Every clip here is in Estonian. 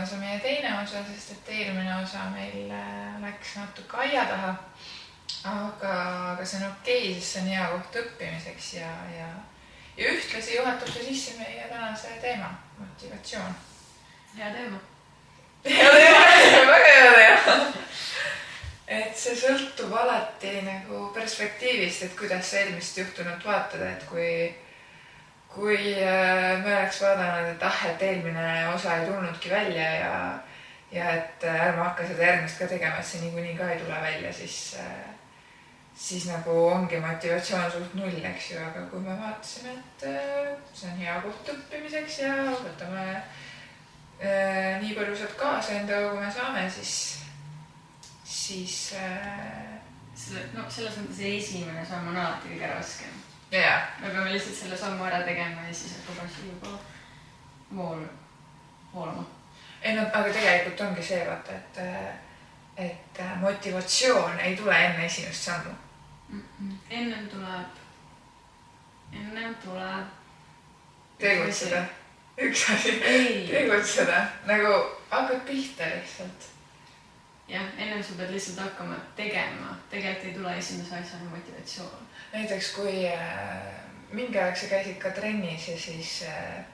on see meie teine osa, sest et eelmine osa meil äh, läks natuke aia taha. aga, aga see on okei okay,, sest see on hea koht õppimiseks ja, ja, ja ühtlasi juhatab see sisse meie tänase teema, motivatsioon. hea teema. hea teema, väga hea teema et see sõltub alati nagu perspektiivist, et kuidas eelmist juhtunut vaatad, et kui, kui äh, me oleks vaadanud, et ah, et eelmine osa ei tulnudki välja ja, ja et äh, ärme hakka seda järgmist ka tegema, et see niikuinii ka ei tule välja, siis, äh, siis nagu ongi motivatsioon suht null, eks ju, aga kui me vaatasime, et see on hea koht õppimiseks ja võtame nii palju sealt kaasa endaga, kui me saame, siis siis äh.... selle, no selles mõttes esimene samm on alati kõige raskem. Jaa. me peame lihtsalt selle sammu ära tegema ja siis hakkab asi juba vool, voolama. ei no aga tegelikult ongi see vaata, et, et motivatsioon ei tule enne esimest sammu mm. -mm. ennem tuleb, ennem tuleb. tegutseda, üks asi, tegutseda nagu hakkad pihta lihtsalt jah, ennem sa pead lihtsalt hakkama tegema, tegelikult ei tule esimese asjana motivatsioon. näiteks kui äh, mingi aeg sa käisid ka trennis ja siis äh,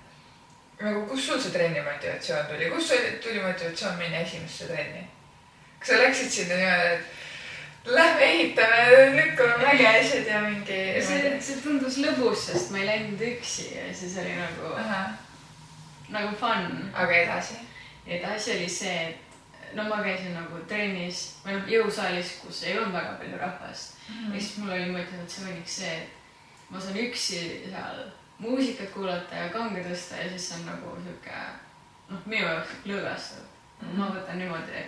nagu kust sul see trenni motivatsioon tuli, kust tuli motivatsioon minna esimesse trenni? kas sa läksid sinna niimoodi, et lähme ehitame, lükkame mägesid ja mingi. see, see tundus lõbus, sest ma ei läinud üksi ja siis oli nagu, nagu fun. aga edasi? edasi oli see, et no ma käisin nagu trennis või noh, jõusaalis, kus ei olnud väga palju rahvast mm. -hmm. ja siis mul oli motivatsiooniks see, et ma saan üksi seal muusikat kuulata ja kange tõsta ja siis see on nagu sihuke noh, minu jaoks lõõgastav mm. -hmm. ma võtan niimoodi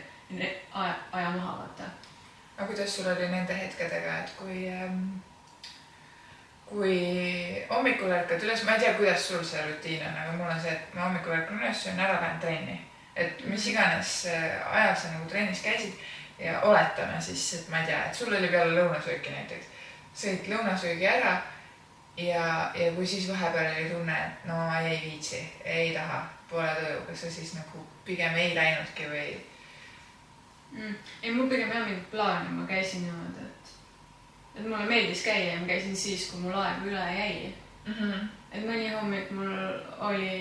aja, aja maha, vaata. aga kuidas sul oli nende hetkedega, et kui ähm, kui hommikul ärkad üles, ma ei tea, kuidas sul see rutiin on, aga mul on see, et ma hommikul ärkan üles, söön ära, lähen trenni et mis iganes äh, ajal sa nagu trennis käisid ja oletame siis, et ma ei tea, et sul oli peale lõunasööki näiteks, sõid lõunasöögi ära ja, ja kui siis vahepeal oli tunne, et no ei viitsi, ei taha, pole tuju, kas sa siis nagu pigem ei läinudki või mm.? ei, mul pigem ei olnud mingit plaani, ma käisin niimoodi, et, et mulle meeldis käia ja ma käisin siis, kui mul aega üle jäi mm. -hmm. et mõni hommik mul oli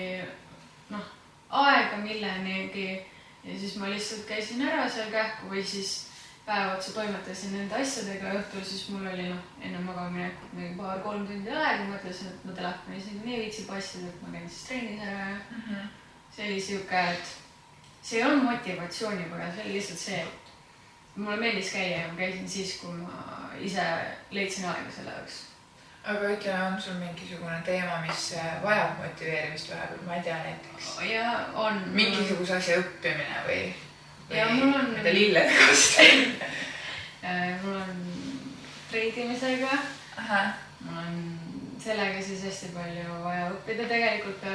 noh aega millenigi ja siis ma lihtsalt käisin ära seal kähku või siis päev otsa toimetasin nende asjadega, õhtul siis mul oli noh, enne magama minekut mingi paar-kolm tundi aega, mõtlesin, et ma telefonis niikuinii ei viitsi passida, et ma käin siis trennis ära ja mm -hmm. see oli sihuke, et see ei olnud motivatsiooniga, see oli lihtsalt see, et mulle meeldis käia ja ma käisin siis, kui ma ise leidsin aega selle jaoks aga ütle, on sul mingisugune teema, mis äh, vajab motiveerimist vahepeal, ma ei tea näiteks? ja on. mingisuguse asja õppimine või, või? ja mul on. tea, lillede kasvatamine äh, mul on treidimisega. mul on sellega siis hästi palju vaja õppida, tegelikult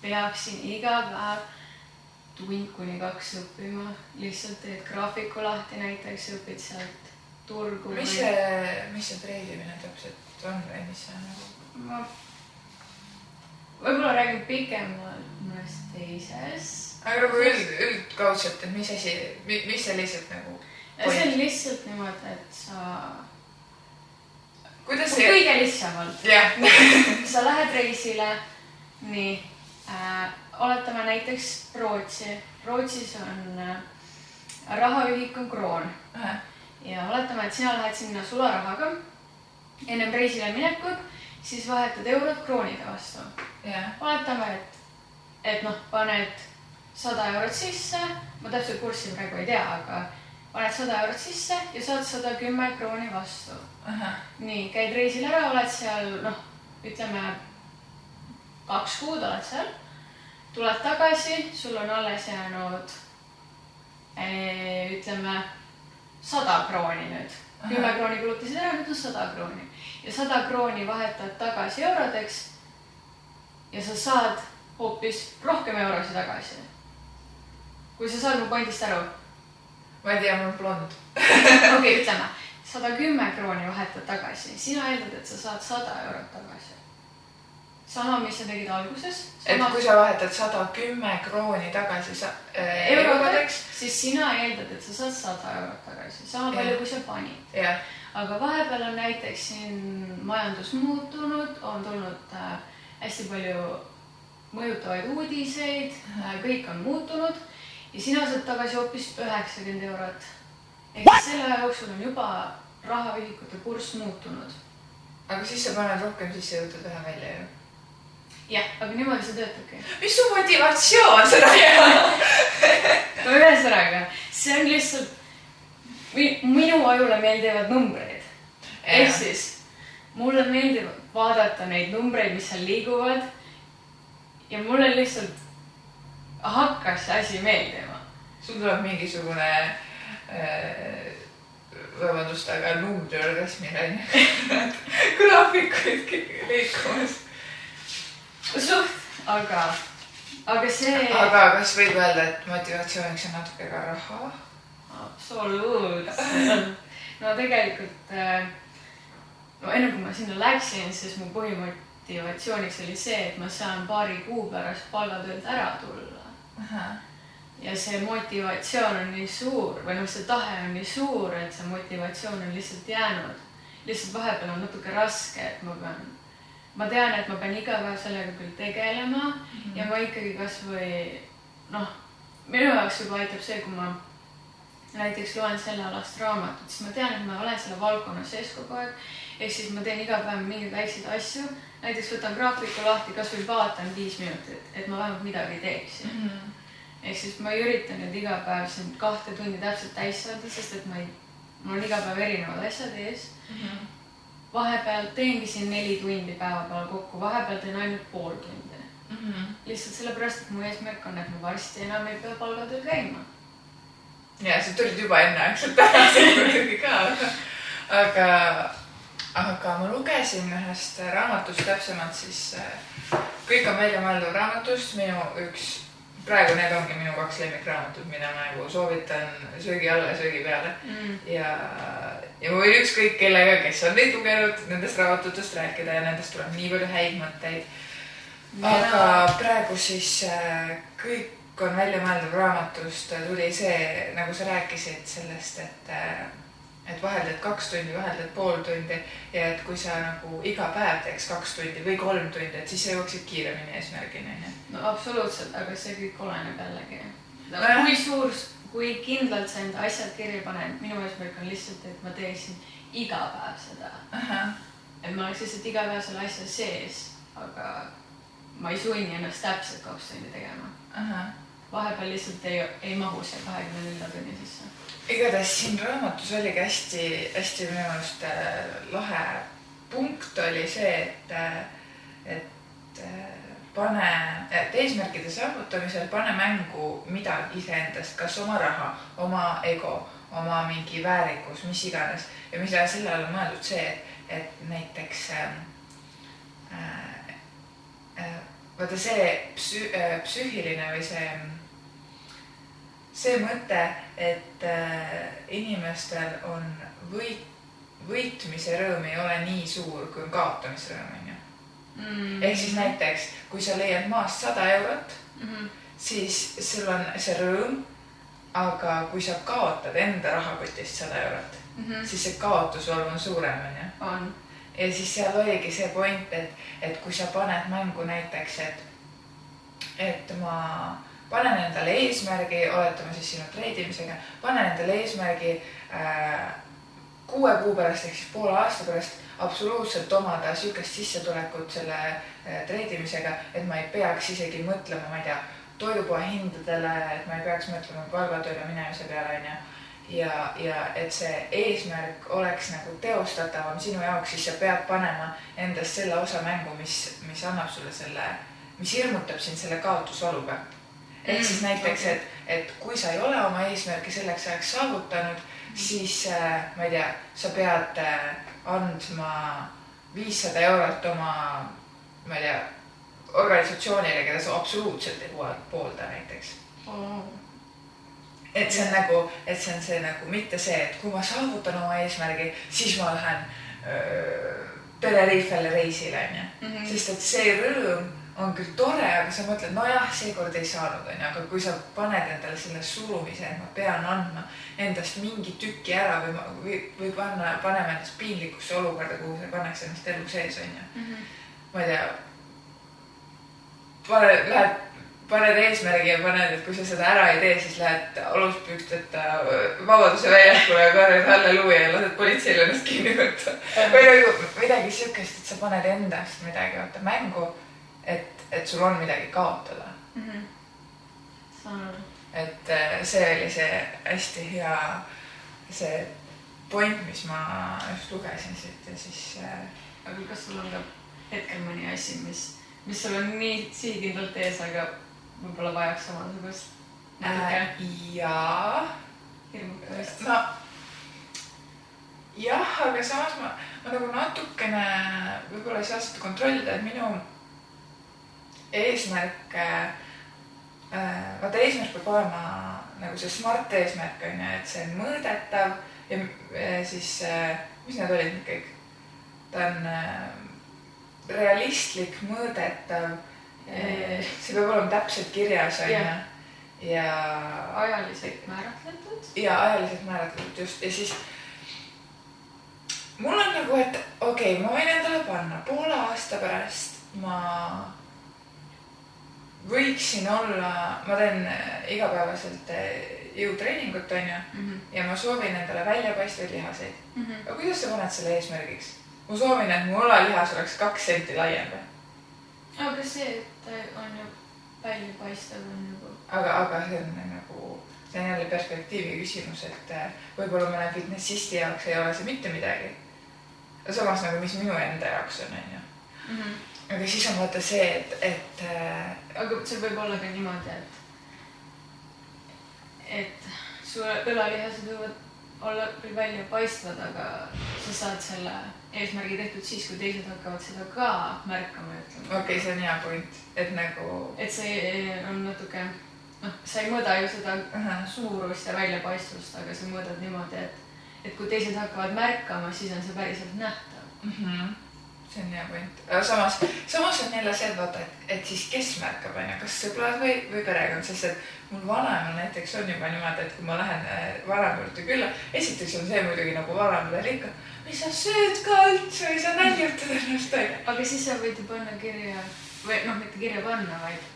peaksin iga päev tund kuni kaks õppima, lihtsalt teed graafiku lahti näiteks, õpid sealt turgu. mis see, mis see treidimine täpselt on või mis see on nagu? ma võib-olla räägin pikemalt mõnest teises. aga nagu üld, üldkaudselt, et mis asi, mis see lihtsalt nagu? see on lihtsalt niimoodi, et sa. kuidas see? kõige lihtsamalt yeah. sa lähed reisile, nii äh,, oletame näiteks Rootsi, Rootsis on äh, rahaühik on kroon uh. -huh. ja oletame, et sina lähed sinna sularahaga ennem reisile minekut, siis vahetad eurod kroonide vastu. Yeah.. oletame, et, et noh, paned sada eurot sisse, ma täpselt kurssi praegu ei tea, aga paned sada eurot sisse ja saad sada kümme krooni vastu. nii, käid reisil ära, oled seal noh, ütleme kaks kuud oled seal, tuled tagasi, sul on alles jäänud ütleme sada krooni nüüd. Kümme krooni kulutasid ära, nüüd on sada krooni ja sada krooni vahetad tagasi eurodeks. ja sa saad hoopis rohkem eurosid tagasi. kui sa saad mu pointist aru. ma ei tea, mul on blond okei ütleme, sada kümme krooni vahetad tagasi, sina eeldad, et sa saad sada eurot tagasi. sama, mis sa tegid alguses. et kui sa vahetad sada kümme krooni tagasi sa- äh, eurodeks, siis sina eeldad, et sa saad sada eurot tagasi, sama palju, kui sa panid. jah, aga vahepeal on näiteks siin majandus muutunud, on tulnud äh, hästi palju mõjutavaid uudiseid äh,, kõik on muutunud ja sina saad tagasi hoopis üheksakümmend eurot. ehk siis selle aja jooksul on juba rahaühikute kurss muutunud. aga siis sa paned rohkem sisse ja võtad vähe välja ju. jah, aga niimoodi see töötabki. mis su motivatsioon seda teha? no ühesõnaga, see on lihtsalt, minu ajule meeldivad numbrid. ehk siis mulle meeldib vaadata neid numbreid, mis seal liiguvad. ja mulle lihtsalt hakkas see asi meeldima. sul tuleb mingisugune äh, vabandust, aga numbriorgasmil onju. graafikuid liikumas. suht, aga, aga see. aga kas võib öelda, et motivatsiooniks on natuke ka raha? Absoluutselt. no tegelikult äh, no enne kui ma sinna läksin, siis mu põhimotivatsiooniks oli see, et ma saan paari kuu pärast palgatöölt ära tulla. ja see motivatsioon on nii suur või noh, see tahe on nii suur, et see motivatsioon on lihtsalt jäänud. lihtsalt vahepeal on natuke raske, et ma pean, ma tean, et ma pean iga päev sellega küll tegelema ja ma ikkagi kasvõi noh, minu jaoks juba aitab see, kui ma näiteks loen sellealast raamatut, siis ma tean, et ma olen selle valdkonna sees kogu aeg. ehk siis ma teen iga päev mingeid väikseid asju, näiteks võtan graafiku lahti, kasvõi vaatan viis minutit, et ma vähemalt midagi teeksin. ehk siis ma ei ürita nüüd iga päev siin kahte tundi täpselt täis saada, sest et ma ei, mul on iga päev erinevad asjad ees. vahepeal teengi siin neli tundi päeva peal kokku, vahepeal teen ainult pool tundi. lihtsalt sellepärast, et mu eesmärk on, et ma varsti enam ei pea palgatööl käima. Ja sa tulid juba enneaegselt tagasi muidugi ka, aga, aga ma lugesin ühest raamatust täpsemalt siis äh, Kõik on välja mõeldud raamatust, minu üks, praegu need ongi minu kaks lemmikraamatut, mida ma nagu soovitan söögi alla ja söögi peale. Ja, ja ma võin ükskõik kellega, kes on neid lugenud, nendest raamatutest rääkida ja nendest tuleb nii palju häid mõtteid. aga praegu siis äh, kõik on välja mõeldud raamatust tuli see, nagu sa rääkisid sellest, et, et vahel teed kaks tundi, vahel teed pool tundi ja et kui sa nagu iga päev teeks kaks tundi või kolm tundi, et siis sa jõuaksid kiiremini eesmärgini, onju. no absoluutselt, aga see kõik oleneb jällegi. Nojah. kui suur, kui kindlalt sa enda asjad kirja paned, minu eesmärk on lihtsalt, et ma teeksin iga päev seda. et ma oleks lihtsalt iga päev selle asja sees, aga ma ei sunni ennast täpselt kaks tundi tegema. Vahepeal lihtsalt ei, ei mahu see kahekümne nelja tunni sisse. igatahes siin raamatus oligi hästi-hästi minu arust äh, lahe punkt oli see, et, et äh, pane, et eesmärkide saavutamisel pane mängu midagi iseendast, kas oma raha, oma ego, oma mingi väärikus, mis iganes ja mida selle all on mõeldud see, et, näiteks äh, äh, äh, vaata see psü-, psüühiline või see see mõte, et äh, inimestel on võit, võitmise rõõm ei ole nii suur, kui on kaotamise rõõm, onju. Mm. ehk siis näiteks, kui sa leiad maast sada eurot, Mhm. siis sul on see rõõm. aga kui sa kaotad enda rahakotist sada eurot, Mhm. siis see kaotusvalu on suurem, onju. on, ja siis seal oligi see point, et, et kui sa paned mängu näiteks, et, et ma panen endale eesmärgi, oletame siis sinu treidimisega, panen endale eesmärgi äh, kuue kuu pärast ehk siis poole aasta pärast absoluutselt omada sihukest sissetulekut selle äh, treidimisega, et ma ei peaks isegi mõtlema, ma ei tea, toidupoe hindadele, et ma ei peaks mõtlema palgatööle minemise peale, onju ja, ja et see eesmärk oleks nagu teostatavam sinu jaoks, siis sa pead panema endast selle osa mängu, mis, mis annab sulle selle, mis hirmutab sind selle kaotusvaluga. Ehk siis Mm, näiteks, et, et kui sa ei ole oma eesmärki selleks ajaks saavutanud, siis äh, ma ei tea, sa pead äh, andma viissada eurot oma, ma ei tea, organisatsioonile, keda sa absoluutselt ei pool- poolda näiteks. et see on nagu, et see on see nagu mitte see, et kui ma saavutan oma eesmärgi, siis ma lähen öö, Tenerifele reisile onju mm -hmm.. sest et see rõõm on küll tore, aga sa mõtled, nojah, seekord ei saanud onju, aga kui sa paned endale selle surumise, et ma pean andma endast mingi tüki ära või või, või panna, panema ennast piinlikusse olukorda, kuhu sa pannakse ennast elu sees onju mm. -hmm. ma ei tea. pane, lähed paned eesmärgi ja paned, et kui sa seda ära ei tee, siis lähed aluspükteta Vabaduse väljakule ja karjud halleluuja ja lased politseil ennast kinni võtta. või nagu midagi siukest, et sa paned endast midagi vaata mängu, et, et sul on midagi kaotada mm. -hmm. saan aru. et äh, see oli see hästi hea, see point, mis ma just lugesin siit ja siis äh.... aga kas sul on ka hetkel mõni asi, mis, mis sul on nii sihikindlalt ees, aga võib-olla vajaks samasugust äh,. jaa. hirmutamist. no jah, aga samas ma, ma nagu natukene võib-olla ei saa seda kontrollida, et minu eesmärk äh,, vaata eesmärk peab olema nagu see smart eesmärk on ju, et see on mõõdetav ja äh, siis äh,, mis need olid nüüd kõik? ta on äh, realistlik, mõõdetav see peab olema täpselt kirjas, onju. ja. ajaliselt määratletud. ja ajaliselt määratletud just ja siis mul on nagu, et okei okay,, ma võin endale panna poole aasta pärast ma võiksin olla, ma teen igapäevaselt jõutreeningut, onju mm, -hmm. ja ma soovin endale väljapaistvaid lihaseid mm. -hmm. aga kuidas sa paned selle eesmärgiks? ma soovin, et mu õlalihas oleks kaks senti laiem või? aga see, et on ju väljapaistev on nagu. aga, aga see on nagu, see on jälle perspektiivi küsimus, et võib-olla mõne fitnessisti jaoks ei ole see mitte midagi. samas nagu, mis minu enda jaoks on, on ju. Mhm. Aga siis on vaata see, et, et äh.... aga see võib olla ka niimoodi, et, et su õlalihased võivad olla küll väljapaistvad, aga sa saad selle eesmärgi tehtud siis, kui teised hakkavad seda ka märkama ja ütlema. okei okay,, see on hea point, et nagu. et see on natuke, noh, sa ei mõõda ju seda uh -huh. suurust ja väljapaistvust, aga sa mõõdad niimoodi, et, et kui teised hakkavad märkama, siis on see päriselt nähtav mm. -hmm see on hea point, aga samas, samas on jälle see, et vaata, et, et siis kes märkab, onju, kas sõbrad või, või perekond, sest et mul vanaemal näiteks on juba niimoodi, et kui ma lähen äh, vanaema juurde külla, esiteks on see muidugi nagu vanaemal ikka, mis sa sööd ka üldse, ei saa näljutada ennast, onju. aga siis sa võid ju panna kirja või noh, mitte kirja panna, vaid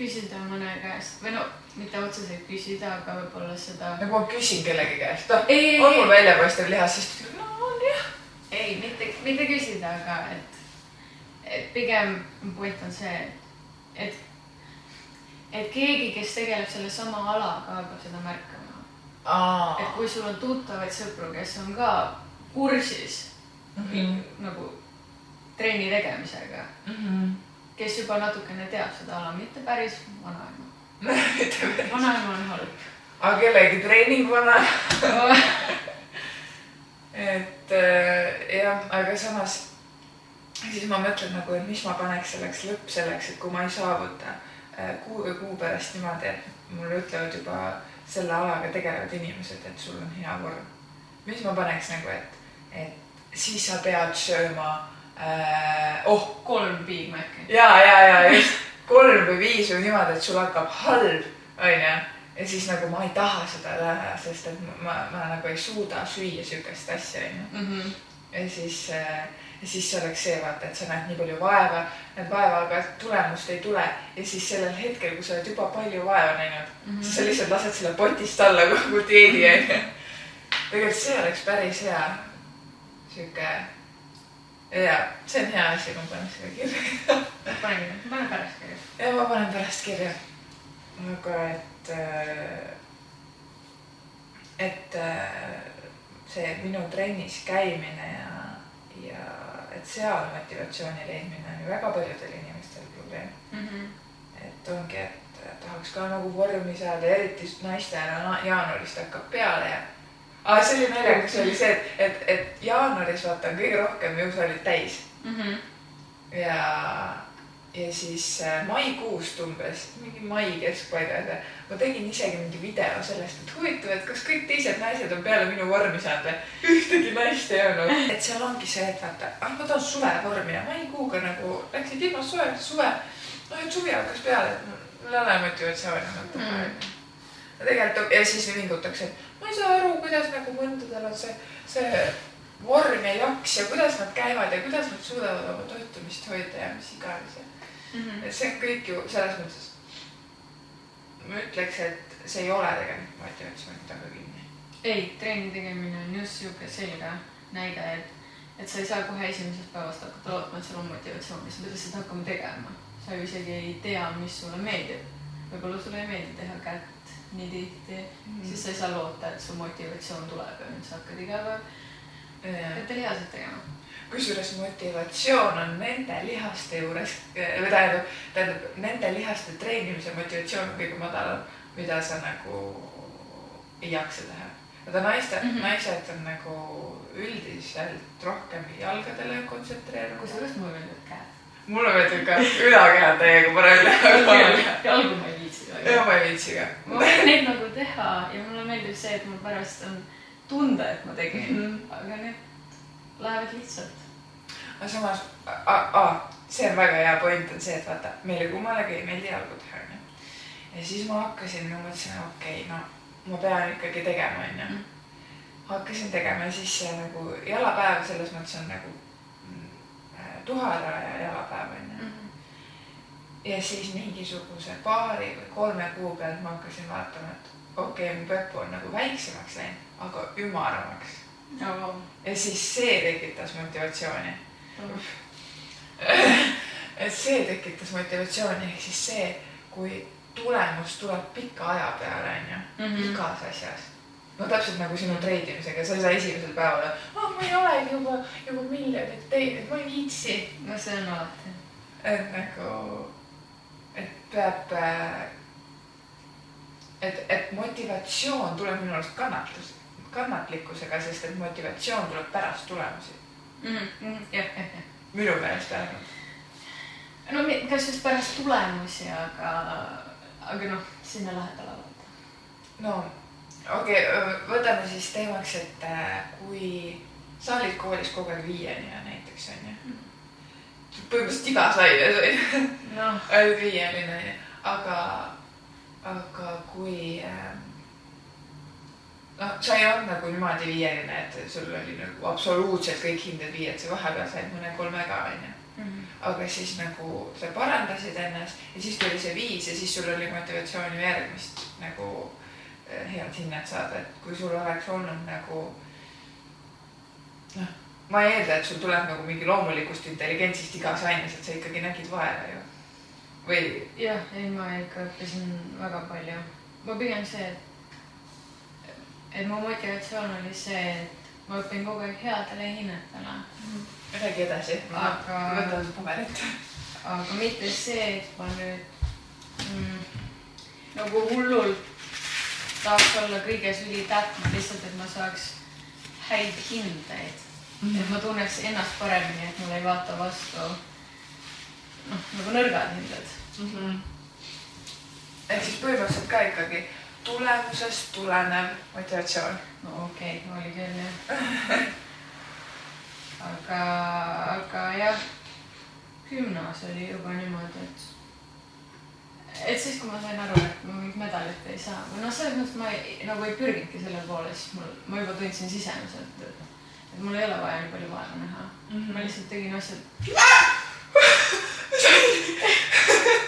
küsida mõne käest või no mitte otseselt küsida, aga võib-olla seda. nagu ma küsin kellegi käest, noh, on mul väljapaistev lihas, siis ta ütleb, no on jah ei, mitte, mitte küsida, aga et, et pigem point on see, et, et keegi, kes tegeleb sellesama alaga, hakkab seda märkama. et kui sul on tuttavaid sõpru, kes on ka kursis mm -hmm. nagu trenni tegemisega mm, -hmm. kes juba natukene teab seda ala, mitte päris vanaema vanaema on halb. aga kellegi treening vanaema et äh, jah, aga samas siis ma mõtlen nagu, et mis ma paneks selleks lõpp selleks, et kui ma ei saavuta äh, kuu või kuu pärast niimoodi, et mulle ütlevad juba selle alaga tegelevad inimesed, et sul on hea vorm. mis ma paneks nagu, et, et siis sa pead sööma äh,, oh. kolm Big Maci. ja, ja, ja just kolm või viis või niimoodi, et sul hakkab halb, onju ja siis nagu ma ei taha seda teha, sest et ma, ma, ma nagu ei suuda süüa siukest asja, onju. Mhm. ja siis, äh, siis see oleks see, vaata, et sa näed nii palju vaeva, näed vaeva, aga tulemust ei tule. ja siis sellel hetkel, kui sa oled juba palju vaeva näinud mm, -hmm. siis sa lihtsalt lased selle potist alla kogu dieedi, onju. tegelikult see oleks päris hea, sihuke ja see on hea asi, ma panen selle kirja. pane kirja, pane pärast kirja. ja ma panen pärast kirja. aga et et, äh, et äh, see minu trennis käimine ja, ja et seal motivatsiooni leidmine on ju väga paljudel inimestel probleem mm. -hmm. et ongi, et tahaks ka nagu vormi saada, eriti naistele jaanuarist hakkab peale ja aga see oli naljakas oli see, et, et, et jaanuaris vaata kõige rohkem jõusaalid täis mm. -hmm. ja ja siis äh, maikuust umbes, mingi mai keskpaigas ma tegin isegi mingi video sellest, et huvitav, et kas kõik teised naised on peale minu vormi saanud või. ühtegi naist ei olnud. et seal ongi see, et vaata, ah ma tahan suvevormi ja maikuuga nagu läksid ilma soojaks suve. no et suvi hakkas peale, et ole motivatsiooni mõtlema mm.. ja tegelikult ja siis vingutakse, et ma ei saa aru, kuidas nagu mõndadel on see, see vorm ja jaks ja kuidas nad käivad ja kuidas nad suudavad oma toitumist hoida ja mis iganes mm. -hmm. et see on kõik ju selles mõttes, ma ütleks, et see ei ole tegelikult motivatsiooni taga kinni. ei, trenni tegemine on just sihuke selge näide, et, et sa ei saa kohe esimesest päevast hakata lootma, et sul on motivatsiooni, sa pead lihtsalt hakkama tegema. sa ju isegi ei tea, mis sulle meeldib. võib-olla sulle ei meeldi teha kätt nii tihti mm, -hmm. siis sa ei saa loota, et su motivatsioon tuleb ja nüüd sa hakkad iga päev detailiaalselt tegema kusjuures motivatsioon on nende lihaste juures, või tähendab, tähendab nende lihaste treenimise motivatsioon on kõige madalam, mida sa nagu ei jaksa teha. vaata naiste mm, -hmm. naised on nagu üldiselt rohkem jalgadele kontsentreerunud. kusjuures mulle meeldivad käed. mulle meeldib ka ülakeha täiega parem. jalgu ma ei viitsi. jah, ma ei viitsi ka. ma võin neid nagu teha ja mulle meeldib see, et mul pärast on tunda, et ma tegin mm, -hmm. aga need lähevad lihtsalt. Aga samas, see on väga hea point on see, et vaata, meile kummalegi ei meeldi jalgu teha, onju. ja siis ma hakkasin, ma mõtlesin, okei okay,, no ma pean ikkagi tegema, onju. Mhm. hakkasin tegema ja siis see nagu jalapäev selles mõttes on nagu mm, tuhara ja jalapäev onju mm. -hmm. ja siis mingisuguse paari või kolme kuu pealt ma hakkasin vaatama, et okei okay,, mu pepu on nagu väiksemaks läinud aga ümaramaks oh.. ja siis see tekitas motivatsiooni. Et see tekitas motivatsiooni, ehk siis see, kui tulemus tuleb pika aja peale, onju, mhm. igas asjas. no täpselt nagu sinu treidimisega, sa ei saa esimesel päeval, ah ma ei olegi juba, juba miljonit teinud, ma ei viitsi. no see on alati. et nagu, et peab et, et motivatsioon tuleb minu arust kannatus, kannatlikkusega, sest et motivatsioon tuleb pärast tulemusi mm. -hmm. jah, jah, jah. minu meelest vähemalt. no kas just pärast tulemusi, aga, aga noh, sinna lähedale vaata. no okei okay,, võtame siis teemaks, et äh, kui sa olid koolis kogu aeg viieni ja näiteks onju mm. põhimõtteliselt igas aines onju no. viieni onju, aga, aga kui äh, noh, sa ei olnud nagu niimoodi viieline, et sul oli nagu absoluutselt kõik hinded viied, sa vahepeal said mõne kolmega onju. Mhm. aga siis nagu sa parandasid ennast ja siis tuli see viis ja siis sul oli motivatsiooni järgmist nagu eh, head hinnet saada, et kui sul oleks olnud nagu noh, ma ei eelda, et sul tuleb nagu mingi loomulikust intelligentsist igas aines, et sa ikkagi nägid vaeva ju. või? jah, ei ma ikka õppisin väga palju. ma pigem see, et et mu motivatsioon oli see, et ma õpin kogu aeg headele hinnetele mm.. räägi edasi, ma aga... võtan paberit. aga mitte see, et ma nüüd mm, nagu hullult tahaks olla kõiges ülitäpne, lihtsalt et ma saaks häid hindeid mm. -hmm. et ma tunneks ennast paremini, et mul ei vaata vastu noh, nagu nõrgad hinded mm. -hmm. ehk siis põhimõtteliselt ka ikkagi tulemusest tulenev motivatsioon. no okei okay,, oli küll jah aga, aga jah, gümnas oli juba niimoodi, et et siis, kui ma sain aru, et ma mingit medalit ei saa või noh, selles mõttes ma ei, nagu ei pürginudki selle poole, siis mul, ma juba tundsin sisemiselt, et, et mul ei ole vaja nii palju vaeva näha mm. -hmm. ma lihtsalt tegin asjad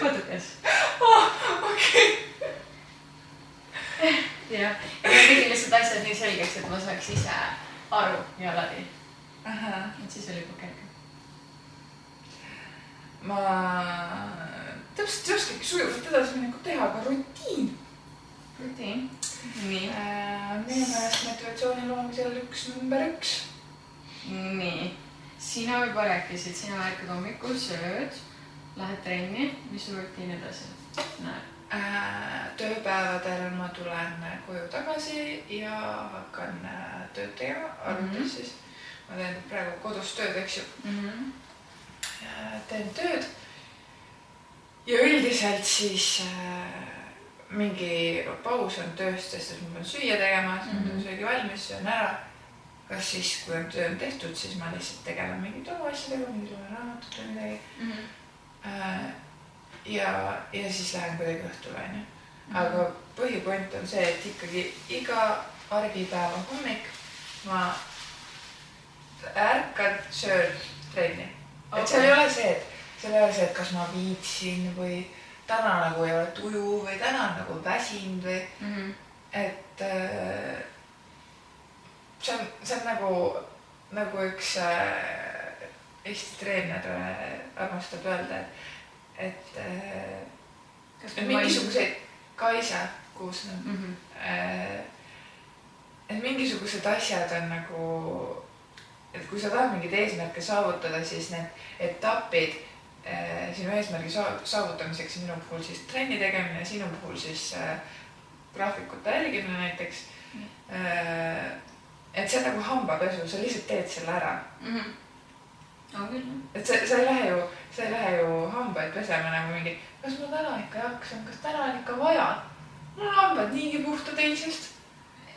putukes oh,. okei okay jah, ja ma tegin lihtsalt asjad nii selgeks, et ma saaks ise aru ja läbi. et siis oli juba kergem. ma täpselt ei oskagi sujuvalt edasiminekut teha, aga rutiin. rutiin, nii äh,. minu meelest motivatsiooni loomisel üks number üks. nii, sina juba rääkisid, sina ärkad hommikul, sööd, lähed trenni, mis su rutiin edasi näeb? Äh, tööpäevadel ma tulen koju tagasi ja hakkan äh, tööd tegema, arvutis mm -hmm. siis. ma teen praegu kodus tööd, eks ju mm. -hmm. teen tööd ja üldiselt siis äh, mingi paus on tööst, sest et ma pean süüa tegema, siis ma teen Mhm. söögi valmis, söön ära. kas siis, kui on töö on tehtud, siis ma lihtsalt tegelen mingite oma asjadega, mingi loen raamatut või midagi Mhm. äh, ja, ja siis lähen kuidagi õhtul onju. aga põhipoint on see, et ikkagi iga argipäeva hommik ma ärkan, söön trenni. et seal ei ole see, et seal ei ole see, et kas ma viitsin või täna nagu ei ole tuju või täna on nagu väsinud või Mhm. et äh, see on, see on nagu, nagu üks äh, Eesti treener äh, armastab öelda, et, et äh, kas et mingisuguseid, Kaisa Kuusnõmm Mhm. äh, et mingisugused asjad on nagu, et kui sa tahad mingeid eesmärke saavutada, siis need etapid äh, sinu eesmärgi saa- saavutamiseks, minu puhul siis trenni tegemine, sinu puhul siis äh, graafikute jälgimine näiteks äh,. et see on nagu hambapesu, sa lihtsalt teed selle ära, Mhm. On küll et sa, sa ei lähe ju, sa ei lähe ju hambaid pesema nagu mingi, kas ma täna ikka jaksan, kas täna on ikka vaja? mul on hambad niigi puhtad eilsest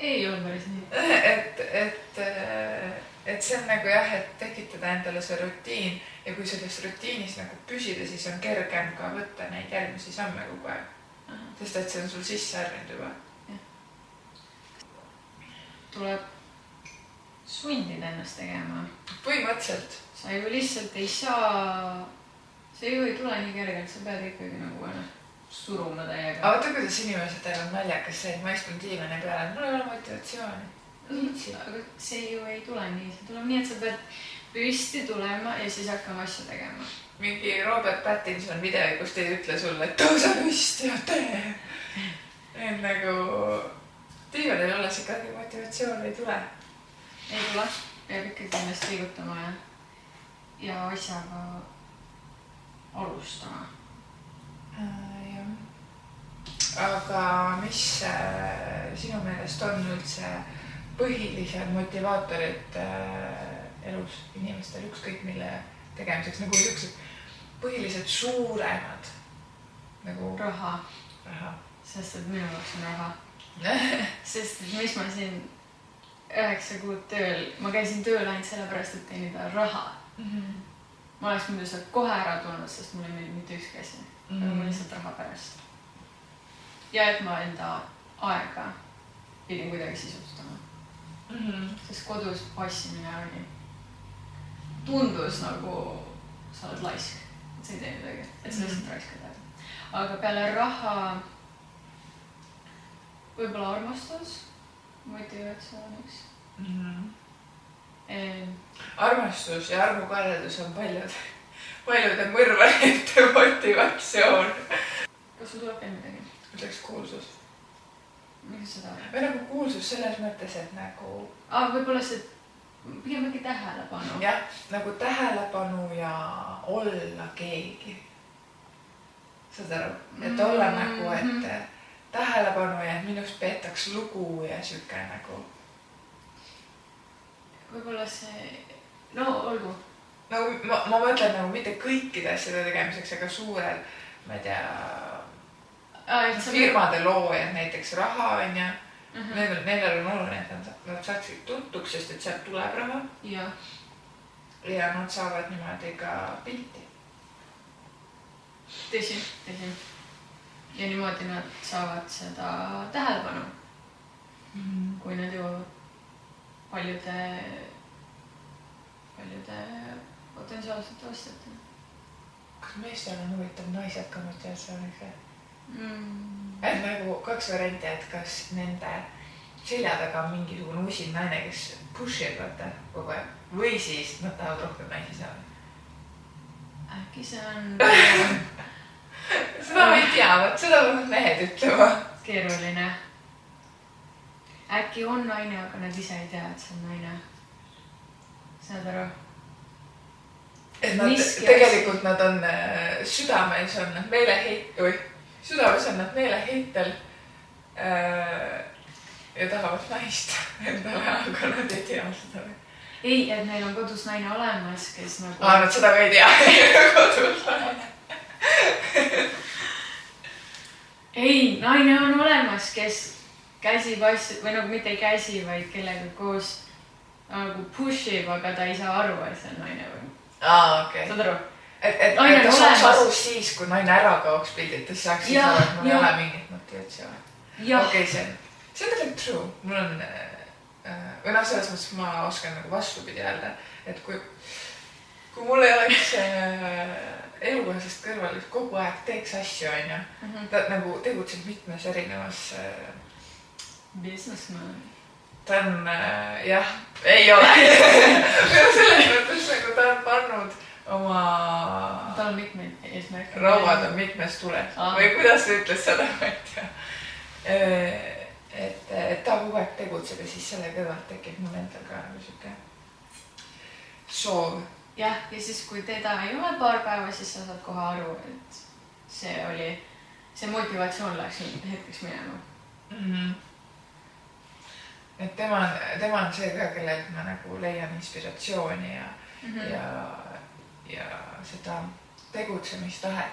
ei olnud päris nii. et, et, et see on nagu jah, et tekitada endale see rutiin ja kui selles rutiinis nagu püsida, siis on kergem ka võtta neid järgmisi samme kogu aeg. sest et see on sul sisse harjunud juba. tuleb sundida ennast tegema. põhimõtteliselt. sa ju lihtsalt ei saa, see ju ei tule nii kergelt, sa pead ikkagi nagu ennast suruma aga täiega. vaata, kuidas inimesed teevad naljakas see, et ma istun diivani peal, mul ei ole motivatsiooni. aga see ju ei tule nii, see tuleb nii, et sa pead püsti tulema ja siis hakkama asju tegema. mingi Robert Pattinson video, kus ta ei ütle sulle, et tõuse püsti ja tee. et nagu diivanil olles ikkagi motivatsiooni ei tule. Ei tule, peab ikkagi ennast liigutama ja, ja asjaga alustama. Äh, jah. aga mis äh, sinu meelest on üldse põhilised motivaatorid äh, elus inimestel, ükskõik mille tegemiseks, nagu siuksed põhilised suuremad nagu raha, raha sest et minu jaoks on raha. sest et mis ma siin üheksa kuud tööl, ma käisin tööl ainult sellepärast, et teenida raha. ma oleks muidu sealt kohe ära tulnud, sest mulle ei meeldi mitte ükski asi. Mm., aga ma lihtsalt raha pärast. ja et ma enda aega pidin kuidagi sisustama, sest kodus passimine oli, tundus nagu sa oled laisk, et sa ei tee midagi, et sa lihtsalt raiskad aega. aga peale raha võib-olla armastus motivatsiooniks. armastus ja armukadedus on paljud, paljude mõrvarite motivatsioon. kas sul tuleb veel midagi? ütleks kuulsus miks sa tahad? või nagu kuulsus selles mõttes, et nagu aa, võib-olla see, pigem äkki tähelepanu. jah, nagu tähelepanu ja olla keegi. saad aru, et olla Mhm. nagu, et tähelepanu ja et minust peetaks lugu ja sihuke nagu, võib-olla see, no olgu. nagu ma, ma mõtlen nagu mitte kõikide asjade tegemiseks, aga suurel, ma ei tea, firmade loojad näiteks raha on ju, Mhm. nendel, nendel on oluline, et nad, nad saaksid tuntuks, sest et sealt tuleb raha jah, ja nad saavad niimoodi ka pilti. tõsi, tõsi. Ja niimoodi nad saavad seda tähelepanu, kui nad jõuavad paljude, paljude potentsiaalsete ostjateni kas meestel on huvitav naised või? mm.. et nagu kaks varianti, et kas nende selja taga on mingisugune usin naine, kes push ib vaata kogu aeg või siis nad tahavad rohkem naisi saada. äkki see on seda ma ei tea, vot seda peavad mehed ütlema. keeruline. äkki on naine, aga nad ise ei tea, et see on naine. saad aru? et nad tegelikult nad on äh, südames on nad meeleheit-, või südames on nad meeleheitel äh,. ja tahavad naist endale, aga nad ei tea seda. ei, et neil on kodus naine olemas, kes nagu aa, nad seda ka ei tea kodus naine. ei, naine on olemas, kes käsib asju või nagu mitte ei käsi, vaid kellega koos nagu push ib, aga ta ei saa aru, et see on naine või, aa, okei. saad aru? et, et, Naine et ta on saaks aru siis, kui naine ära kaoks pildilt, siis saaks siis aru, et mul ei ole mingit motivatsiooni. okei, see on, see on tegelikult true, mul on äh, või noh, selles mõttes ma oskan nagu vastupidi öelda, et kui, kui mul ei oleks äh, elukaaslasest kõrval, kogu aeg teeks asju, onju, Mhm. ta nagu tegutseb mitmes erinevas äh, businessman. ta on äh, jah, ei ole selles mõttes nagu ta on pannud oma tal on mitmeid eesmärke. rauad on mitmes tules Aa. või kuidas ta ütles seda, ma ei tea. et, et ta kogu aeg tegutseb ja siis selle kõrvalt tekib mul endal ka nagu sihuke soov. jah, ja siis, kui teda ei ole paar päeva, siis sa saad kohe aru, et see oli, see motivatsioon läks hetkeks minema. Mm -hmm. et tema on, tema on see ka, kellelt ma nagu leian inspiratsiooni ja mm. -hmm. ja, ja seda tegutsemistahet.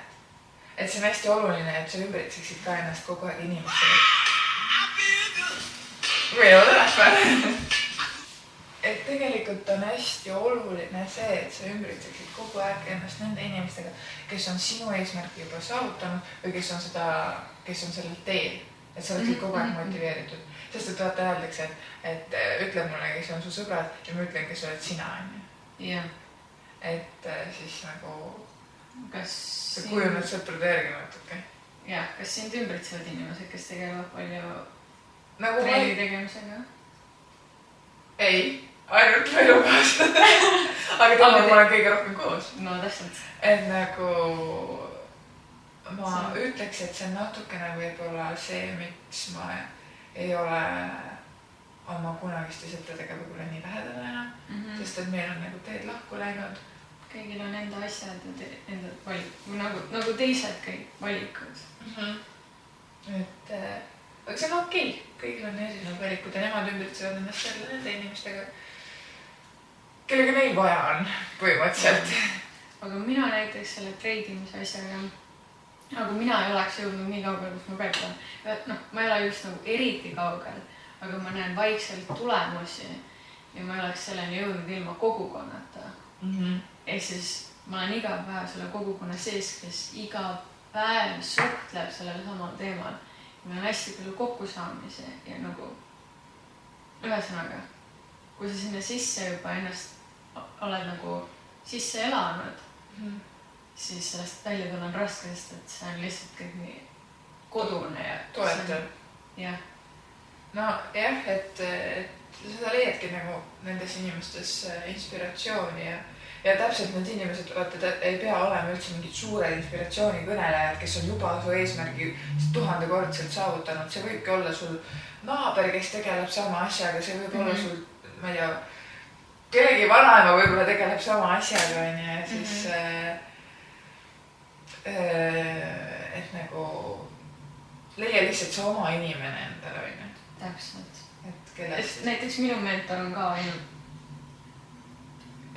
et see on hästi oluline, et sa ümbritseksid ka ennast kogu aeg inimestega. või ei ole täpselt? et tegelikult on hästi oluline see, et sa ümbritseksid kogu aeg ennast nende inimestega, kes on sinu eesmärki juba saavutanud või kes on seda, kes on sellel teel. et sa oleksid kogu aeg Mhm. motiveeritud, sest et vaata öeldakse, et, et ütle mulle, kes on su sõbrad ja ma ütlen, kes oled sina, onju. jah, et äh, siis nagu kas sa kujuned sõprade järgi natuke. jah, kas sind ümbritsevad inimesed, kes tegelevad palju nagu trenni tegemisega? ei, ainult mu elukaaslased. aga temaga ma olen kõige rohkem koos. no täpselt. et nagu ma See- ütleks, et see on natukene võib-olla see, miks ma ei ole oma kunagiste sõpradega võib-olla nii lähedane enam, Mhm. sest et meil on nagu teed lahku läinud. kõigil on enda asjad ja enda valik, nagu, nagu teised kõik valikud. et äh, aga see on okei okay., kõigil on erinevad valikud ja nemad ümbritsevad ennast jälle nende inimestega, kellega neil vaja on põhimõtteliselt. aga mina näiteks selle treidimise asjaga, nagu mina ei oleks jõudnud nii kaugele, kus ma praegu olen. noh, ma ei ole just nagu eriti kaugel, aga ma näen vaikselt tulemusi ja ma ei oleks selleni jõudnud ilma kogukonnata. ehk siis ma olen iga päev selle kogukonna sees, kes iga päev suhtleb sellel samal teemal. meil on hästi palju kokkusaamisi ja nagu ühesõnaga, kui sa sinna sisse juba ennast oled nagu sisse elanud, siis sellest välja tulla on raske, sest et see on lihtsalt kõik nii kodune ja. toetav. jah, nojah, et, et seda leiadki nagu nendes inimestes äh, inspiratsiooni ja, ja täpselt need inimesed, vaata, ta ei pea olema üldse mingid suured inspiratsioonikõnelejad, kes on juba su eesmärgi tuhandekordselt saavutanud, see võibki olla sul naaber, kes tegeleb sama asjaga, see võib mm -hmm. olla Mhm. sul, ma ei tea, kellegi vanaema võib-olla tegeleb sama asjaga, onju, ja siis mm. -hmm. et nagu leia lihtsalt see oma inimene endale, onju täpselt. et kellest. näiteks minu mentor on ka ainult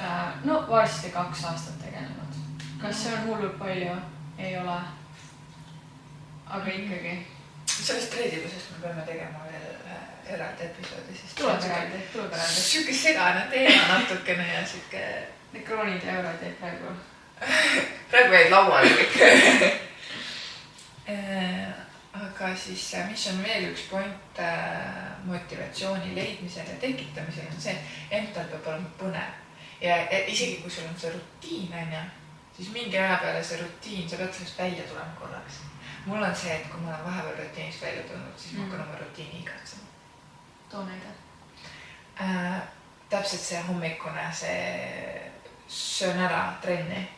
äh, no varsti kaks aastat tegelenud. kas see on hullult palju? ei ole. aga ikkagi, sellest reedidusest me peame tegema veel eraldi episoodi, sest. tuleb eraldi, tuleb eraldi. sihuke segane teema natukene ja sihuke, Need kroonid ja eurod jäid praegu. praegu jäid lauale kõik. aga siis, mis on veel üks point äh, motivatsiooni leidmisel ja tekitamisel on see, endal peab olema põnev ja ja isegi kui sul on see rutiin onju, siis mingi aja peale see rutiin, sa pead sellest välja tulema korraks. mul on see, et kui ma olen vahepeal rutiinist välja tulnud, siis ma hakkan Mm. oma rutiini igatsema too näide. äh,. täpselt see hommikune, see söön ära trenni,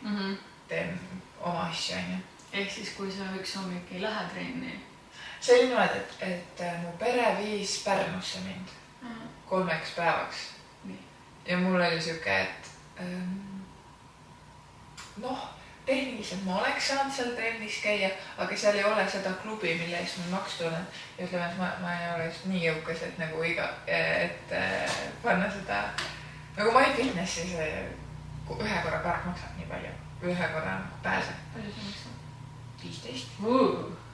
teen oma asju onju. ehk siis, kui sa üks hommik ei lähe trenni. see oli niimoodi, et, et äh, mu pere viis Pärnusse mind kolmeks päevaks ja mul oli sihuke, et ähm, noh, tehniliselt ma oleks saanud seal trennis käia, aga seal ei ole seda klubi, mille eest ma makstud olen. ja ütleme, et ma, ma ei ole just nii jõukas, et nagu iga, et äh, panna seda nagu MyFitnessi see ühe korra kaart maksab nii palju, ühe korra pääseb palju see maksab? viisteist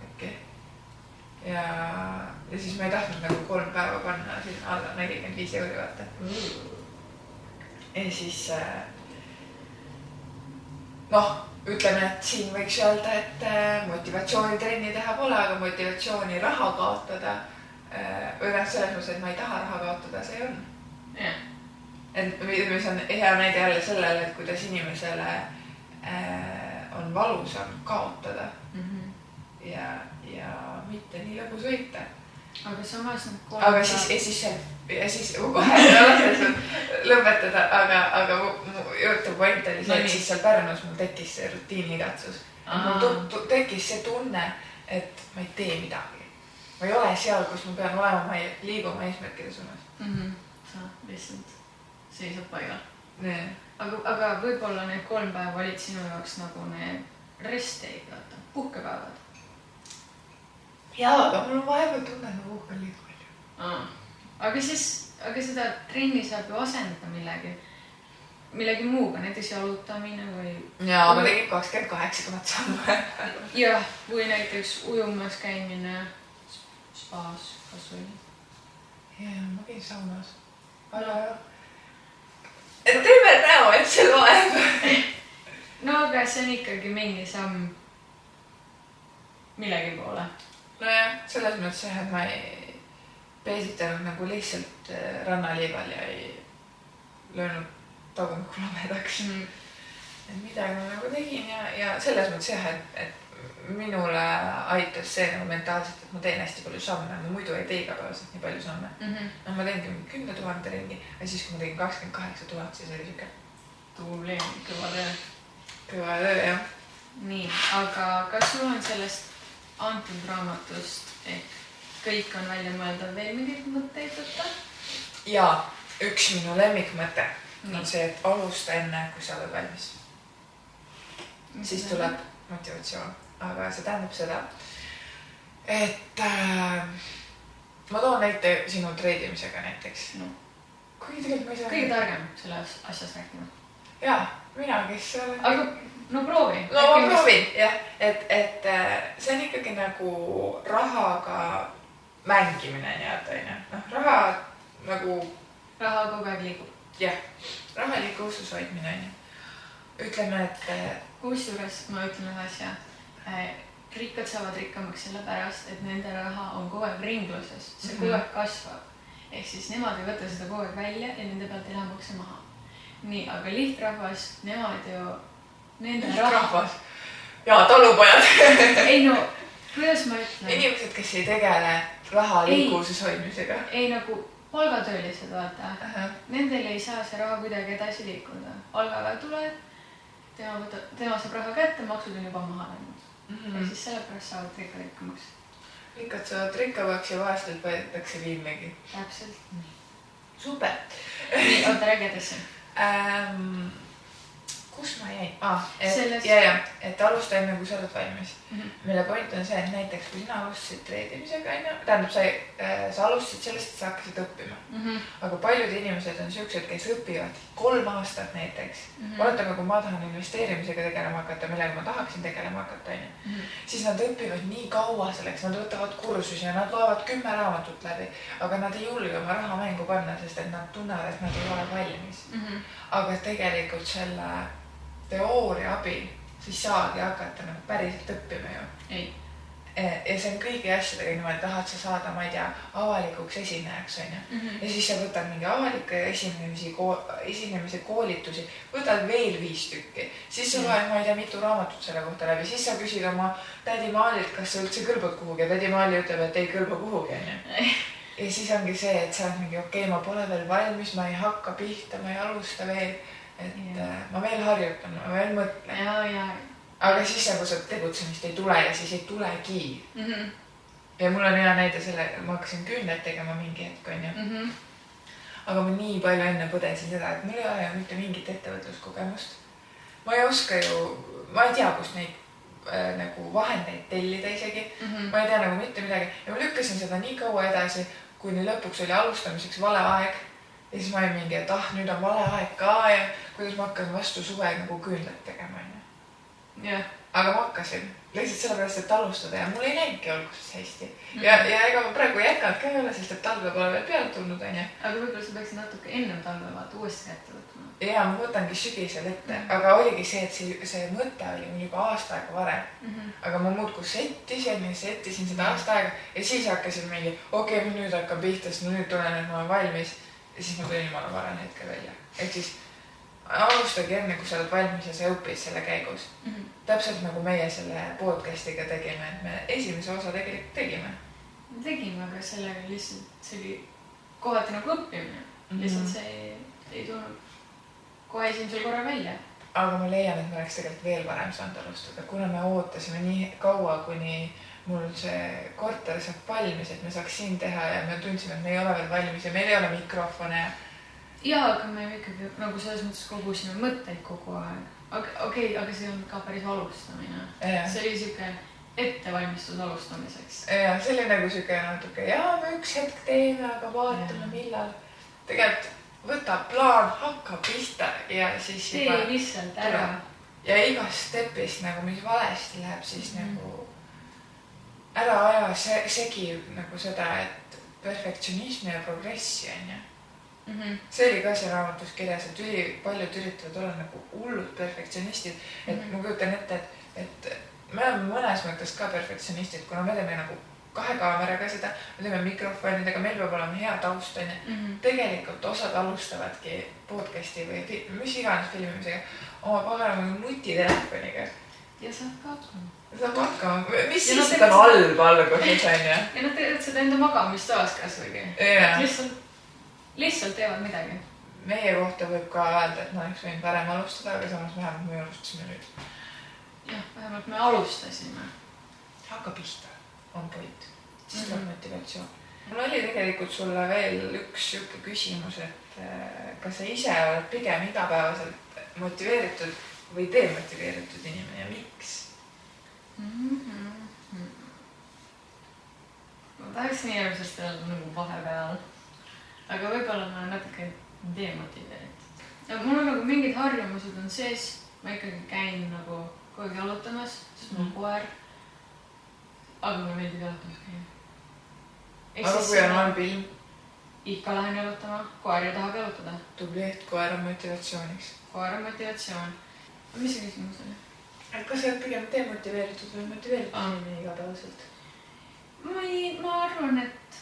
äkki. ja, ja siis ma ei tahtnud nagu kolm päeva panna sinna alla nelikümmend viis euri, vaata ja siis äh, noh, ütleme, et siin võiks öelda, et äh, motivatsiooni trenni teha pole, aga motivatsiooni raha kaotada äh, või noh, selles mõttes, et ma ei taha raha kaotada, see on. jah, et mis on hea näide jälle sellele, et kuidas inimesele on valusam kaotada. Ja, ja mitte nii lõbus võita. Aga samas aga siis, ja siis see ja siis kohe lõpetada, aga, aga jutu point oli see, et siis seal Pärnus mul tekkis see rutiiniigatsus. mul tekkis see tunne, et ma ei tee midagi. ma ei ole seal, kus ma pean olema, ma ei liiguma eesmärkide suunas mm. -hmm. sa lihtsalt seisad paigal. aga, aga võib-olla need kolm päeva olid sinu jaoks nagu need rest day'd, vaata, puhkepäevad jaa, aga mul on vahepeal tunne, et ma puhkan liiga palju. aga siis, aga seda trenni saab ju asendada millegi, millegi muuga, näiteks jalutamine või. jaa, ma tegin kakskümmend kaheksa tuhat sammu. jah, või näiteks ujumas käimine spaas kasvõi. jaa, ma käin saunas. aga jah. et teeme näo, et see loeb no aga see on ikkagi mingi samm millegi poole nojah, selles mõttes jah, et ma ei peesitanud nagu lihtsalt äh, rannaliival ja ei löönud tagumikku lamedaks mm.. et midagi ma nagu tegin ja, ja selles mõttes jah, et, et minule aitas see nagu mentaalselt, et ma teen hästi palju samme, ma muidu ei tee igapäevaselt nii palju samme mm. -hmm. no ma teengi mingi kümne tuhande ringi, aga siis, kui ma tegin kakskümmend kaheksa tuhat, siis oli siuke. tubli, kõva töö. kõva töö, jah. nii, aga kas sul on sellest antud raamatust ehk kõik on välja mõeldav veel mingeid mõtteid võtta? ja üks minu lemmikmõte. On see, et alusta enne, kui sa oled valmis. siis tuleb motivatsioon, aga see tähendab seda, et äh, ma toon näite sinu treidimisega näiteks no.. kuigi tegelikult ma ei saa. kõige targem selles asjas rääkima. ja, mina, kes olen. aga no proovi. no ma proovin jah, et, et äh, see on ikkagi nagu rahaga mängimine nii-öelda onju, noh raha nagu. raha kogu aeg liigub. Jah, raha liikuvuses hoidmine onju. ütleme, et. Kusjuures ma ütlen ühe asja. Äh, rikkad saavad rikkamaks sellepärast, et nende raha on kogu aeg ringluses, see -hmm. kogu aeg kasvab. ehk siis nemad ei võta seda kogu aeg välja ja nende pealt ei lähe makse maha. nii, aga lihtrahvas, nemad ju Nende rahvas ja talupojad ei no, kuidas ma ütlen? inimesed, kes ei tegele raha liikluses hoidmisega. ei nagu palgatöölised, vaata uh. -huh. Nendel ei saa see raha kuidagi edasi liikuda. palgapäev tuleb, tema võtab, tema saab raha kätte, maksud on juba maha läinud mm. -hmm. ja siis sellepärast saavad rikkad rikkamaks. rikkad saavad rikkamaks ja vaestelt võetakse viimegi. täpselt. super. nii, oota, räägi edasi ähm, kus ma jäin ah,? Sellest... ja, ja, et alusta enne, kui sa oled valmis mm. -hmm. mille point on see, et näiteks kui sina alustasid treedimisega onju, tähendab, sa äh,, sa alustasid sellest, et sa hakkasid õppima mm. -hmm. aga paljud inimesed on siuksed, kes õpivad kolm aastat näiteks mm. -hmm. oletame, kui ma tahan investeerimisega tegelema hakata, millega ma tahaksin tegelema hakata onju mm, -hmm. siis nad õpivad nii kaua selleks, nad võtavad kursusi ja nad loevad kümme raamatut läbi, aga nad ei julge oma raha mängu panna, sest et nad tunnevad, et nad ei ole valmis mm. -hmm. aga tegelikult selle teooria abil, siis saagi hakata nagu päriselt õppima ju. ei. ja see on kõigi asjadega niimoodi, tahad sa saada, ma ei tea, avalikuks esinejaks onju mm. -hmm. ja siis sa võtad mingi avalikke esinemisi, esinemise koolitusi, võtad veel viis tükki, siis sa loed, ma ei tea, mitu raamatut selle kohta läbi, siis sa küsid oma tädi Maalilt, kas sa üldse kõlbad kuhugi ja tädi Maali ütleb, et ei kõlba kuhugi onju ja siis ongi see, et sa oled mingi okei okay,, ma pole veel valmis, ma ei hakka pihta, ma ei alusta veel et ja. Äh, ma veel harjutan, ma veel mõtlen. aga siis nagu seda tegutsemist ei tule ja siis ei tulegi mm. -hmm. ja mul on hea näide sellega, ma hakkasin küünlaid tegema mingi hetk onju mm. -hmm. aga ma nii palju enne põdesin seda, et mul ei ole ju mitte mingit ettevõtluskogemust. ma ei oska ju, ma ei tea, kust neid äh, nagu vahendeid tellida isegi mm. -hmm. ma ei tea nagu mitte midagi ja ma lükkasin seda nii kaua edasi, kuni lõpuks oli alustamiseks vale aeg ja siis ma olin mingi, et ah, nüüd on vale aeg ka ja kuidas ma hakkan vastu suve nagu küünlat tegema, onju. aga ma hakkasin lihtsalt sellepärast, et alustada ja mul ei läinudki alguses hästi. ja, ja ega ma praegu ei jätkanud ka ei ole, sest et talve pole veel peale tulnud, onju. aga võib-olla sa peaksid natuke ennem talve vaata uuesti kätte võtma. ja ma võtangi sügisel ette, aga oligi see, et see, see mõte oli mul juba aasta aega varem. aga ma muudkui settisin ja settisin seda aasta aega ja siis hakkasin mingi, okei okay,, nüüd hakkan pihta, sest nüüd tunnen, et ma olen valmis. Ja siis ma tulin jumala varem hetkel välja. ehk siis alustage enne, kui sa oled valmis ja sa õpid selle käigus. täpselt nagu meie selle podcast'iga tegime, et me esimese osa tegelikult tegime. me tegime, aga sellega lihtsalt, see oli kohati nagu õppimine mm. -hmm. lihtsalt see ei, ei tulnud kohe esimesel korral välja. aga ma leian, et me oleks tegelikult veel varem saanud alustada, kuna me ootasime nii kaua, kuni mul see korter saab valmis, et me saaks siin teha ja me tundsime, et me ei ole veel valmis ja meil ei ole mikrofone ja aga me ikkagi nagu selles mõttes kogusime mõtteid kogu aeg. aga okei okay,, aga see olnud ka päris alustamine. see oli siuke ettevalmistus alustamiseks. ja see oli nagu siuke natuke ja me üks hetk teeme, aga vaatame millal. tegelikult võta plaan, hakka pihta ja siis tee lihtsalt ära. ja igast stepist nagu, mis valesti läheb, siis mm. nagu ära aja se segi nagu seda, et perfektsionismi ja progressi onju. Mhm. see oli ka seal raamatus kirjas, et ülipaljud üritavad olla nagu hullud perfektsionistid, et Mhm. ma kujutan ette, et, et me oleme mõnes mõttes ka perfektsionistid, kuna me teeme nagu kahe kaameraga seda, me teeme mikrofonidega, meil peab olema hea taust onju. Mhm. tegelikult osad alustavadki podcast'i või mis iganes filmimisega oma paganama nutitelefoniga ja saad ka hakkama. Saab hakkama, mis Ja siis, on teevad halb alguses onju. ja nad teevad seda enda magamistoas kasvõi. jaa, lihtsalt, lihtsalt teevad midagi. meie kohta võib ka öelda, et me oleks võinud varem alustada, aga samas vähemalt me alustasime nüüd. jah, vähemalt me alustasime. hakka pihta, on point, siis tuleb motivatsioon. mul oli tegelikult sulle veel üks sihuke küsimus, et äh, kas sa ise oled pigem igapäevaselt motiveeritud või demotiveeritud inimene ja miks? Mhm. ma tahaks nii hirmsasti öelda nagu vahepeal. aga võib-olla ma olen natuke demotiveeritud. mul on nagu mingid harjumused on sees, ma ikkagi käin nagu kogu aeg jalutamas, sest mul on Mhm. koer. aga mulle meeldib jalutamas käia. aga kui on halb ilm, ikka lähen jalutama, koer ju tahab jalutada, tubli, et koer on motivatsiooniks. koer on motivatsioon. mis see küsimus oli? Et kas sa oled pigem demotiveeritud või motiveeritud Aa. inimene igapäevaselt? ma ei, ma arvan, et.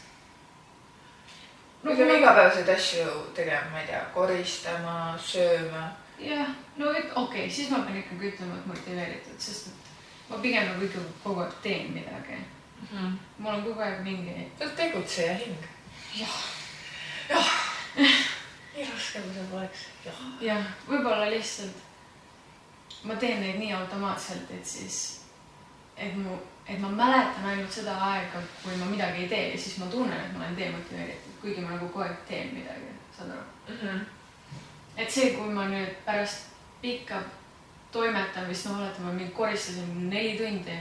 me peame igapäevaseid asju tegema, ma ei tea, koristama, sööma. jah, no okei okay,, siis ma pean ikkagi ütlema, et motiveeritud, sest et ma pigem nagu ikka kogu aeg teen midagi. mul on kogu aeg mingi, sa oled tegutseja hing. jah, jah. nii raske, kui see poleks. jah. jah, võib-olla lihtsalt ma teen neid nii automaatselt, et siis, et mu, et ma mäletan ainult seda aega, kui ma midagi ei tee ja siis ma tunnen, et ma olen demotiveeritud, kuigi ma nagu kogu aeg teen midagi, saad aru? et see, kui ma nüüd pärast pikka toimetamist, no oletame, ma mingi koristasin neli tundi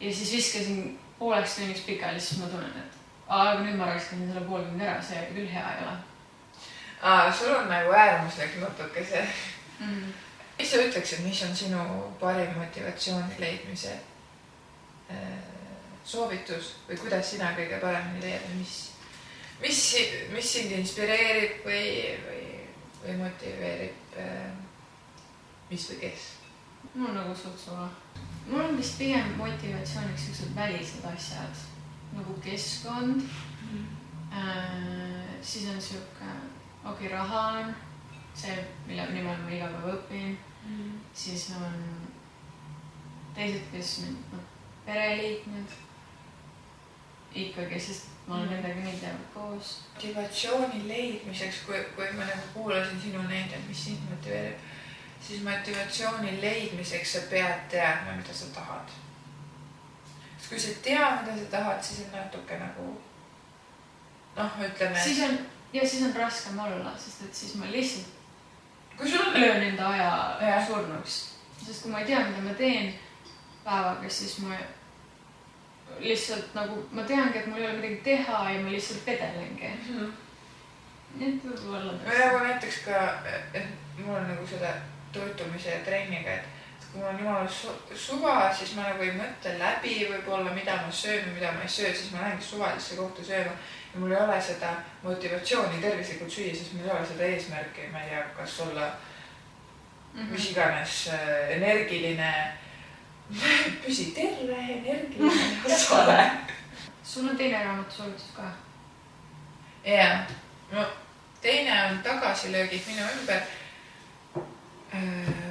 ja siis viskasin pooleks tunniks pikali, siis ma tunnen, et aga nüüd ma raiskasin selle pool tundi ära, see küll hea ei ole aa, sul on nagu äärmuslik natuke see. mm.. Mis sa ütleksid, mis on sinu parim motivatsiooni leidmise äh, soovitus või kuidas sina kõige paremini leiad mis, mis, mis sind inspireerib või, või, või motiveerib äh,, mis või kes? mul on nagu suht suva. mul on vist pigem motivatsiooniks siuksed välised asjad nagu keskkond äh,. siis on sihuke, okei okay,, raha on see, mille nimel ma iga päev õpin. siis on teised, kes mind, noh, pereliikmed ikkagi, sest ma olen Mhm. nendega nii teadnud koos. motivatsiooni leidmiseks, kui, kui ma nagu kuulasin sinu näidet, mis sind motiveerib, siis motivatsiooni leidmiseks sa pead teadma, mida sa tahad. sest kui sa ei tea, mida sa tahad, siis on natuke nagu noh, ütleme, siis on ja siis on raskem olla, sest et siis ma lihtsalt kui sul on löön enda aja Jah. surnuks, sest kui ma ei tea, mida ma teen päevaga, siis ma lihtsalt nagu ma teangi, et mul ei ole midagi teha ja ma lihtsalt vedelengi. Mhm. nii et võib-olla või nagu näiteks ka, et mul on nagu selle toitumise ja trenniga, et kui mul on jumala su suva, siis ma nagu ei mõtle läbi võib-olla, mida ma söön või mida ma ei söö, siis ma lähengi suvalisse kohta sööma. Ja mul ei ole seda motivatsiooni tervislikult süüa, sest mul ei ole seda eesmärki, ma ei tea, kas olla mm -hmm. mis iganes äh, energiline püsi terve, energiline, las ole. sul on teine raamatusoovitus ka? jaa, no teine on Tagasilöögid minu ümber äh,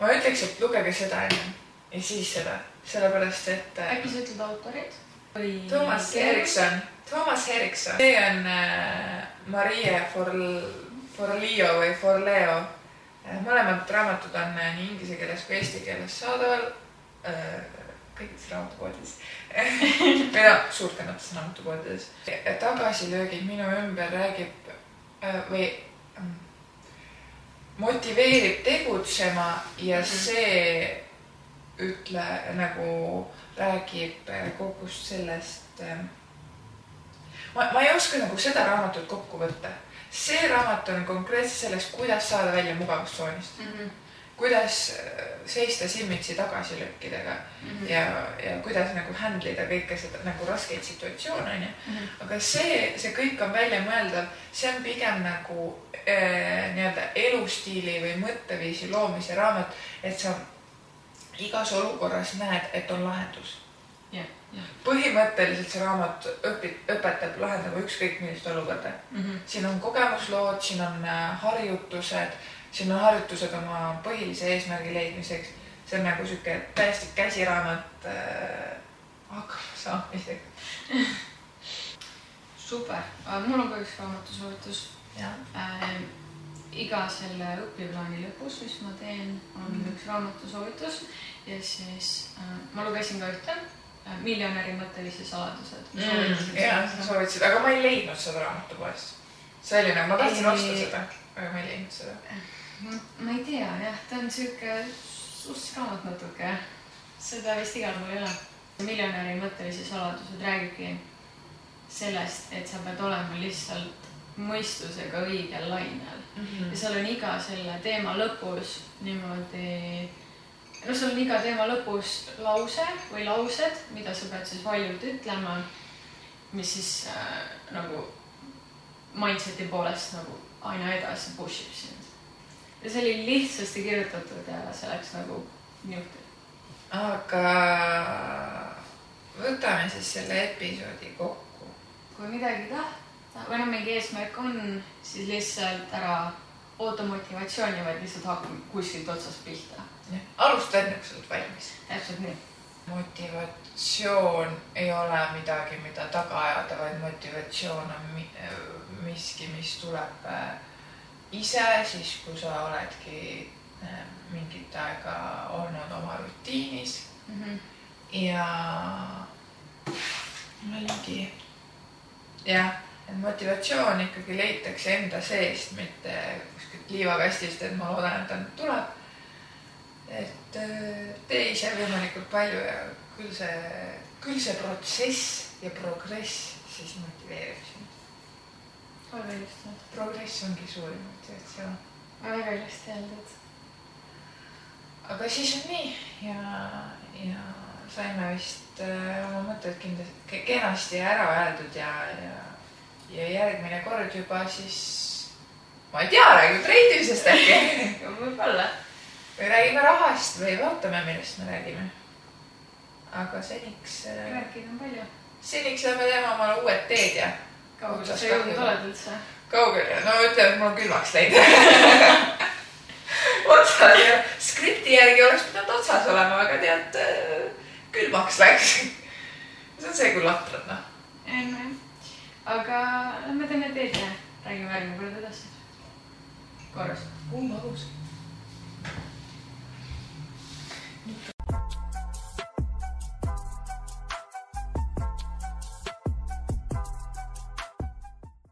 ma ütleks, et lugege seda enne ja siis seda, sellepärast et. Äh, äkki sa ütled autorid? Toomas Erikson, Toomas Erikson, see on äh, Marie Forl-, Forleo või Forleo äh,. mõlemad raamatud on äh, nii inglise keeles kui eesti keeles saadaval äh, kõikides raamatupoodides või noh, suurtemates raamatupoodides. tagasilöögid minu ümber räägib äh, või äh, motiveerib tegutsema ja mhm. see ütle nagu räägib kogust sellest. Ähm, ma, ma ei oska nagu seda raamatut kokku võtta. see raamat on konkreetselt sellest, kuidas saada välja mugavustsoonist mm. -hmm kuidas äh, seista silmitsi tagasilöökidega mm -hmm. ja, ja kuidas nagu handle ida kõike seda nagu raskeid situatsioone onju mm. -hmm. aga see, see kõik on väljamõeldav, see on pigem nagu äh, nii-öelda elustiili või mõtteviisi loomise raamat, et sa igas olukorras näed, et on lahendus põhimõtteliselt see raamat õpib, õpetab lahendama ükskõik millist olukorda mm. -hmm. siin on kogemuslood, siin on äh, harjutused siin on harjutused oma põhilise eesmärgi leidmiseks. see on nagu sihuke täiesti käsiraamat äh, hakkama saamiseks super, mul on ka üks raamatusoovitus. Äh, iga selle õpiplaani lõpus, mis ma teen, on mm. üks raamatusoovitus ja siis äh, ma lugesin ka ühte äh, miljonäri mõttelisi saladused mm,. ja, sa soovitasid, aga ma ei leidnud seda raamatupoest. see oli nagu, ma tahtsin osta seda, aga ma ei leidnud seda ma ei tea jah, ta on sihuke suss raamat natuke. seda vist igal pool ei ole. miljonäri mõttelisi saladused räägibki sellest, et sa pead olema lihtsalt mõistusega õigel lainel mm. -hmm. ja seal on iga selle teema lõpus niimoodi, no seal on iga teema lõpus lause või laused, mida sa pead siis valjult ütlema, mis siis äh, nagu mindset'i poolest nagu aina edasi push ib sind ja see oli lihtsasti kirjutatud ja see läks nagu niuhti. aga võtame siis selle episoodi kokku. kui midagi tahta noh, mingi eesmärk on, siis lihtsalt ära oota motivatsiooni, vaid lihtsalt hakka kuskilt otsast pihta. alusta enne, kui sa oled valmis. täpselt nii. motivatsioon ei ole midagi, mida taga ajada, vaid motivatsioon on miski, mis tuleb äh, ise siis, kui sa oledki äh, mingit aega olnud oma rutiinis mm. -hmm. ja ma olingi jah, motivatsioon ikkagi leitakse enda seest, mitte kuskilt liivakastist, et ma loodan, et ta nüüd tuleb. et äh, tee ise võimalikult palju ja küll see, küll see protsess ja progress siis motiveerib sind väga ilusti. progress ongi suurim motivatsioon. väga ilusti öeldud. aga siis on nii ja, ja saime vist äh, oma mõtted kindlasti kenasti ära öeldud ja, ja, ja järgmine kord juba siis, ma ei tea, räägime treidimisest äkki võib-olla. või räägime rahast või vaatame, millest me räägime. aga seniks äh,. rääkida on palju. seniks lähme teeme omale uued teed ja kaugele sa jõudnud oled üldse? kaugele, no ütleme, et mul on külmaks läinud otsas ja skripti järgi oleks pidanud otsas olema, aga tead, äh, külmaks läks see on see, kui latrad, noh aga me teeme teed ja räägime järgmine kord edasi. korras. kumb alus?